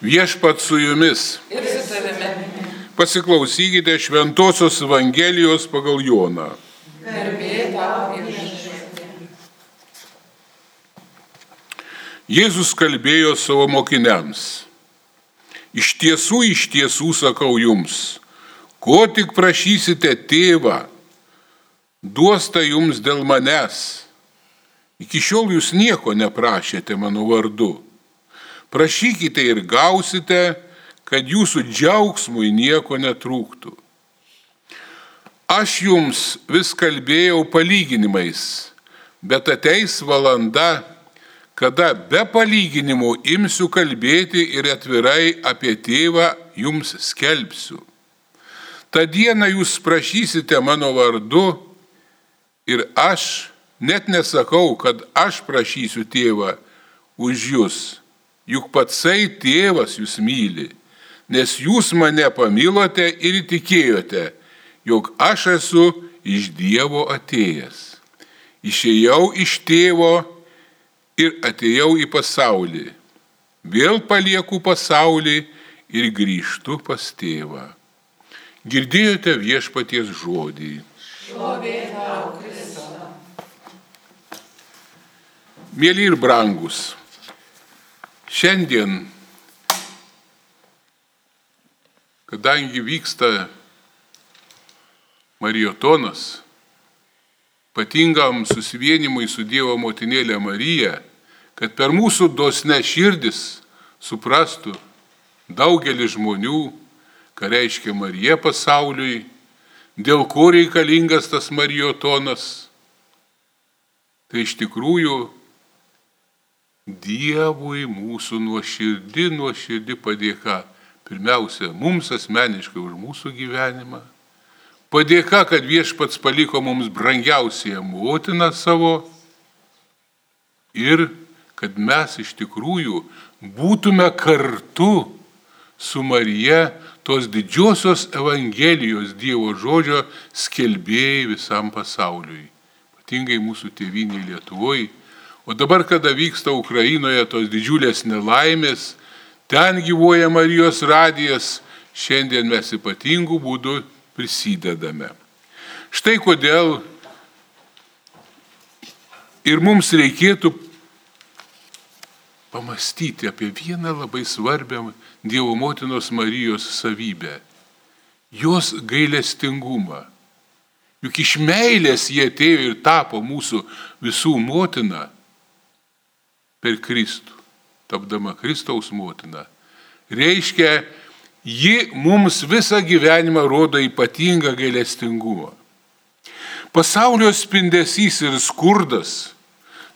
Viešpat su jumis. Ir su tavimi. Pasiklausykite Šventojios Evangelijos pagal Joną. Jėzus kalbėjo savo mokiniams. Iš tiesų, iš tiesų sakau jums, ko tik prašysite tėvą, duos tai jums dėl manęs. Iki šiol jūs nieko neprašėte mano vardu. Prašykite ir gausite, kad jūsų džiaugsmui nieko netrūktų. Aš jums vis kalbėjau palyginimais, bet ateis valanda, kada be palyginimų imsiu kalbėti ir atvirai apie tėvą jums skelbsiu. Ta diena jūs prašysite mano vardu ir aš net nesakau, kad aš prašysiu tėvą už jūs juk patsai tėvas jūs myli, nes jūs mane pamilote ir įtikėjote, jog aš esu iš Dievo atėjęs. Išėjau iš tėvo ir atėjau į pasaulį. Vėl palieku pasaulį ir grįžtu pas tėvą. Girdėjote viešpaties žodį. Šlovė tau, Kristau. Mėly ir brangus, Šiandien, kadangi vyksta Marijotonas, patingam susivienimui su Dievo motinėlė Marija, kad per mūsų dosne širdis suprastų daugelis žmonių, ką reiškia Marija pasauliui, dėl ko reikalingas tas Marijotonas. Tai iš tikrųjų Dievui mūsų nuoširdį, nuoširdį padėka. Pirmiausia, mums asmeniškai už mūsų gyvenimą. Padėka, kad viešpats paliko mums brangiausiąją motiną savo ir kad mes iš tikrųjų būtume kartu su Marija tos didžiosios Evangelijos Dievo žodžio skelbėjai visam pasauliui. Ypatingai mūsų tėviniai Lietuvoje O dabar, kada vyksta Ukrainoje tos didžiulės nelaimės, ten gyvoja Marijos radijas, šiandien mes ypatingų būdų prisidedame. Štai kodėl ir mums reikėtų pamastyti apie vieną labai svarbią Dievo motinos Marijos savybę - jos gailestingumą. Juk iš meilės jie atėjo ir tapo mūsų visų motina per Kristų, tapdama Kristaus motina. Reiškia, ji mums visą gyvenimą rodo ypatingą gailestingumą. Pasaulio spindesys ir skurdas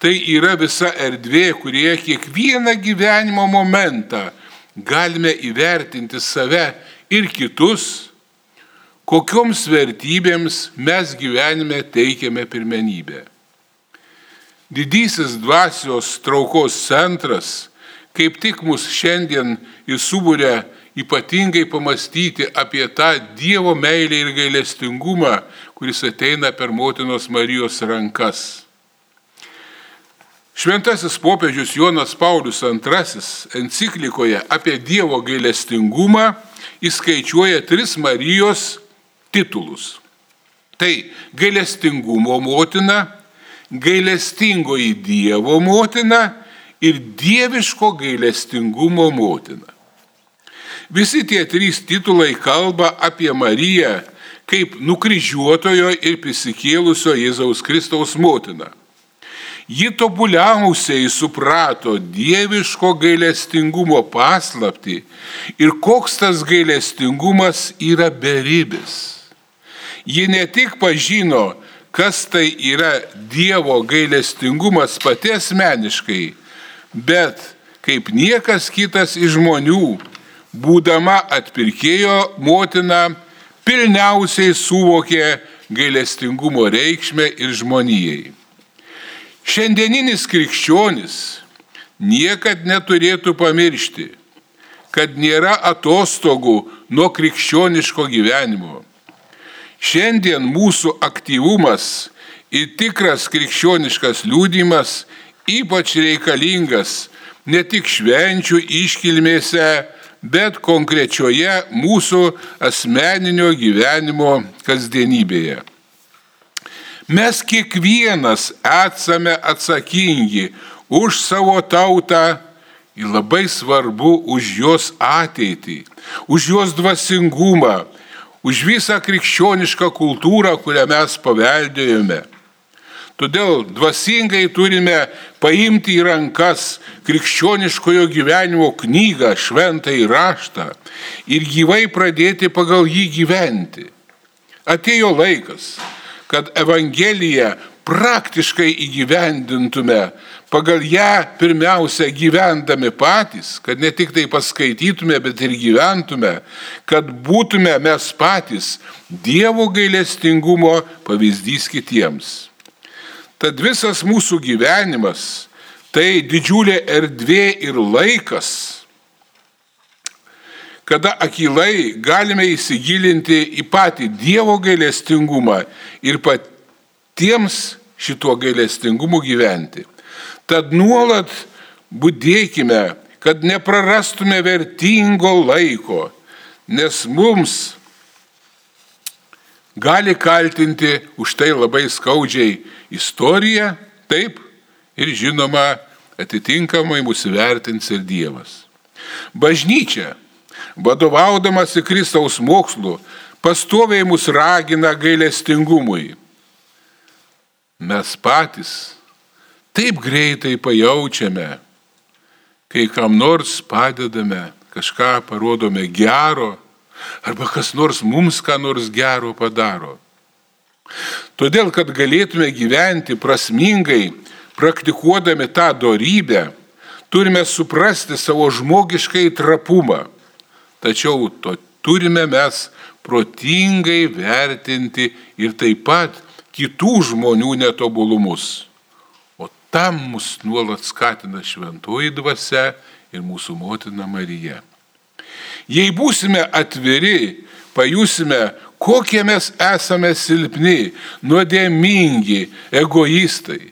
tai yra visa erdvė, kurie kiekvieną gyvenimo momentą galime įvertinti save ir kitus, kokioms vertybėms mes gyvenime teikiame pirmenybę. Didysis dvasios traukos centras kaip tik mus šiandien įsubūrė ypatingai pamastyti apie tą Dievo meilę ir gailestingumą, kuris ateina per motinos Marijos rankas. Šventasis popiežius Jonas Paulius II enciklikoje apie Dievo gailestingumą įskaičiuoja tris Marijos titulus. Tai gailestingumo motina, gailestingoji Dievo motina ir dieviško gailestingumo motina. Visi tie trys titulai kalba apie Mariją kaip nukryžiuotojo ir prisikėlusio Jėzaus Kristaus motiną. Ji tobuliausiai suprato dieviško gailestingumo paslapti ir koks tas gailestingumas yra beribis. Ji ne tik pažino kas tai yra Dievo gailestingumas pati asmeniškai, bet kaip niekas kitas iš žmonių, būdama atpirkėjo motina, pilniausiai suvokė gailestingumo reikšmę ir žmonijai. Šiandieninis krikščionis niekad neturėtų pamiršti, kad nėra atostogų nuo krikščioniško gyvenimo Šiandien mūsų aktyvumas ir tikras krikščioniškas liūdimas ypač reikalingas ne tik švenčių iškilmėse, bet konkrečioje mūsų asmeninio gyvenimo kasdienybėje. Mes kiekvienas esame atsakingi už savo tautą ir labai svarbu už jos ateitį, už jos dvasingumą, už visą krikščionišką kultūrą, kurią mes paveldėjome. Todėl dvasingai turime paimti į rankas krikščioniškojo gyvenimo knygą, šventą įraštą ir gyvai pradėti pagal jį gyventi. Atėjo laikas, kad Evangeliją praktiškai įgyvendintume, pagal ją pirmiausia gyvendami patys, kad ne tik tai paskaitytume, bet ir gyventume, kad būtume mes patys Dievo gailestingumo pavyzdys kitiems. Tad visas mūsų gyvenimas tai didžiulė erdvė ir laikas, kada akilai galime įsigilinti į patį Dievo gailestingumą ir patiems šituo gailestingumu gyventi. Tad nuolat būdėkime, kad neprarastume vertingo laiko, nes mums gali kaltinti už tai labai skaudžiai istorija, taip, ir žinoma, atitinkamai mūsų vertins ir Dievas. Bažnyčia, vadovaudamasi Kristaus mokslu, pastoviai mus ragina gailestingumui. Mes patys taip greitai pajaučiame, kai kam nors padedame, kažką parodome gero, arba kas nors mums ką nors gero padaro. Todėl, kad galėtume gyventi prasmingai, praktikuodami tą darybę, turime suprasti savo žmogiškai trapumą. Tačiau to turime mes protingai vertinti ir taip pat kitų žmonių netobulumus. O tam mus nuolat skatina šventoji dvasia ir mūsų motina Marija. Jei būsime atviri, pajusime, kokie mes esame silpni, nuodėmingi, egoistai.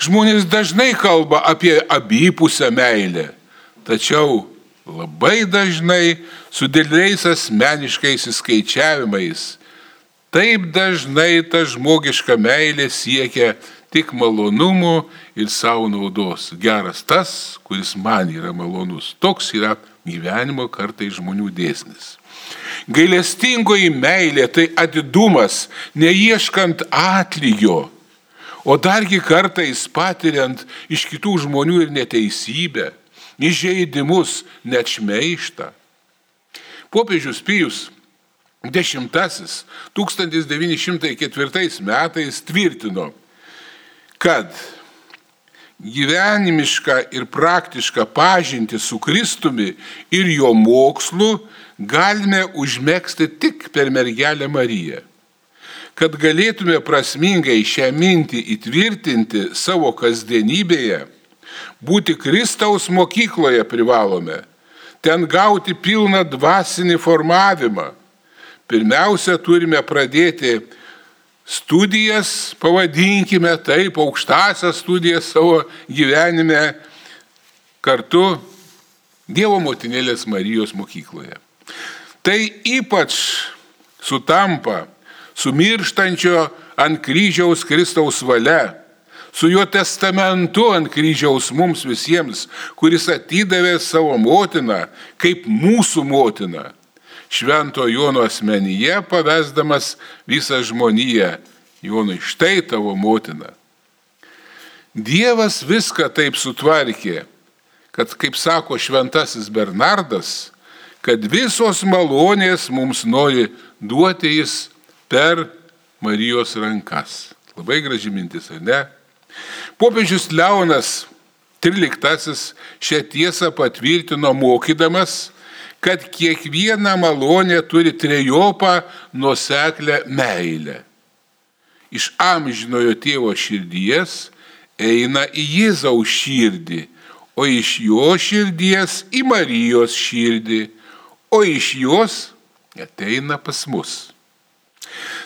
Žmonės dažnai kalba apie abipusę meilę, tačiau labai dažnai su dideliais asmeniškais įskaičiavimais. Taip dažnai ta žmogiška meilė siekia tik malonumų ir savo naudos. Geras tas, kuris man yra malonus. Toks yra gyvenimo kartai žmonių dėsnis. Gailestingoji meilė tai atidumas, neieškant atlygio, o dargi kartais patiriant iš kitų žmonių ir neteisybę, įžeidimus, net šmeištą. Popiežius Pijus X 1904 metais tvirtino, kad gyvenimišką ir praktišką pažinti su Kristumi ir jo mokslu galime užmėgsti tik per mergelę Mariją. Kad galėtume prasmingai šią mintį įtvirtinti savo kasdienybėje, būti Kristaus mokykloje privalome, ten gauti pilną dvasinį formavimą. Pirmiausia, turime pradėti studijas, pavadinkime taip, aukštasias studijas savo gyvenime kartu Dievo motinėlės Marijos mokykloje. Tai ypač sutampa su mirštančio ant kryžiaus Kristaus valia, su jo testamentu ant kryžiaus mums visiems, kuris atidavė savo motiną kaip mūsų motiną švento Jono asmenyje, pavesdamas visą žmoniją. Jonui, štai tavo motina. Dievas viską taip sutvarkė, kad, kaip sako šventasis Bernardas, kad visos malonės mums nori duoti jis per Marijos rankas. Labai graži mintis, ar ne? Popiežius Leonas XIII šią tiesą patvirtino mokydamas, kad kiekviena malonė turi trejopą nuseklę meilę. Iš amžinojo tėvo širdies eina į Jėzaus širdį, o iš jo širdies į Marijos širdį, o iš jos ateina pas mus.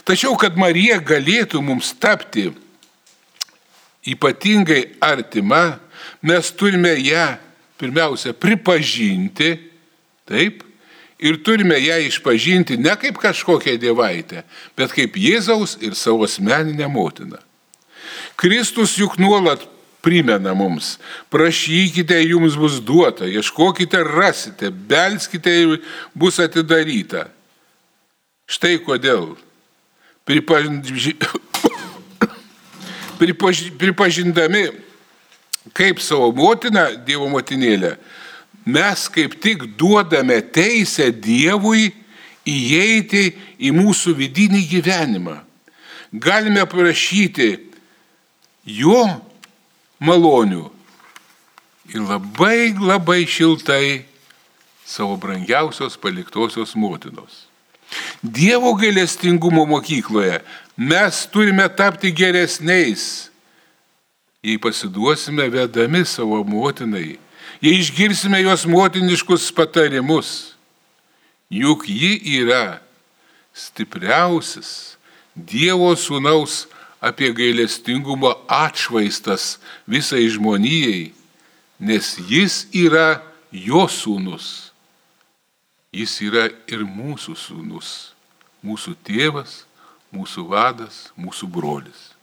Tačiau, kad Marija galėtų mums tapti ypatingai artima, mes turime ją pirmiausia pripažinti, taip, ir turime ją išpažinti ne kaip kažkokią dievaitę, bet kaip Jėzaus ir savo asmeninę motiną. Kristus juk nuolat primena mums, prašykite, jums bus duota, ieškokite, rasite, belskite bus atidaryta. Štai kodėl. Pripaži... Pripaži... Pripažindami kaip savo motiną, Dievo motinėlę, mes kaip tik duodame teisę Dievui įeiti į mūsų vidinį gyvenimą. Galime prašyti jo malonių ir labai labai šiltai savo brangiausios paliktosios motinos. Dievo gailestingumo mokykloje mes turime tapti geresniais, jei pasiduosime vedami savo motinai, jei išgirsime jos motiniškus patarimus. Juk ji yra stipriausias Dievo sūnaus apie gailestingumo atšvaistas visai žmonijai, nes jis yra jo sūnus. Jis yra ir mūsų sūnus, mūsų tėvas, mūsų vadas, mūsų brolis.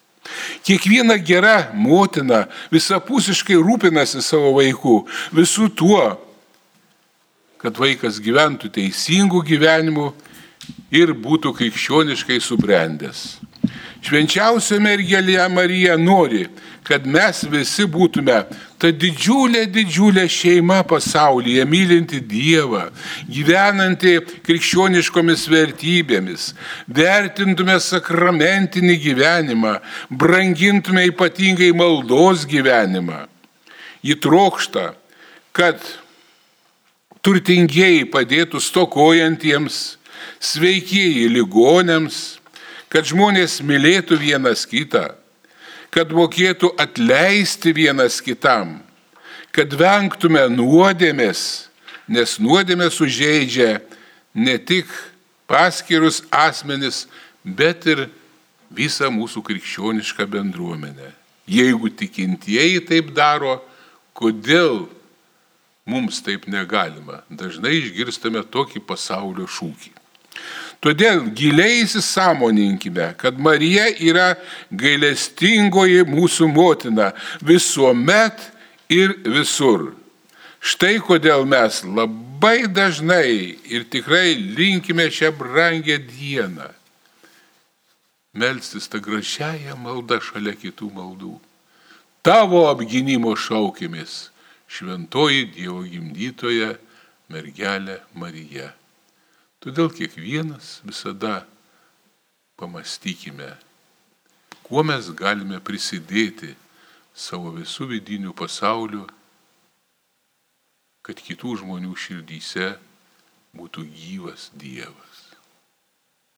Kiekviena gera motina visapusiškai rūpinasi savo vaikų, visų tuo, kad vaikas gyventų teisingų gyvenimų ir būtų krikščioniškai subrendęs. Švenčiausia mergelė Marija nori, kad mes visi būtume ta didžiulė, didžiulė šeima pasaulyje, mylinti Dievą, gyvenanti krikščioniškomis vertybėmis, vertintume sakramentinį gyvenimą, brangintume ypatingai maldos gyvenimą. Ji trokšta, kad turtingieji padėtų stokojantiems, sveikieji ligonėms, kad žmonės mylėtų vienas kitą, kad mokėtų atleisti vienas kitam, kad vengtume nuodėmės, nes nuodėmė sužeidžia ne tik paskirus asmenis, bet ir visą mūsų krikščionišką bendruomenę. Jeigu tikintieji taip daro, kodėl mums taip negalima? Dažnai išgirstame tokį pasaulio šūkį. Todėl giliai įsisamoninkime, kad Marija yra gailestingoji mūsų motina visuomet ir visur. Štai kodėl mes labai dažnai ir tikrai linkime šią brangę dieną melstis tą gražiąją maldą šalia kitų maldų. Tavo apginimo šaukimės, šventoji Dievo gimdytoja mergelė Marija. Todėl kiekvienas visada pamastykime, kuo mes galime prisidėti savo visų vidinių pasaulių, kad kitų žmonių širdyse būtų gyvas Dievas.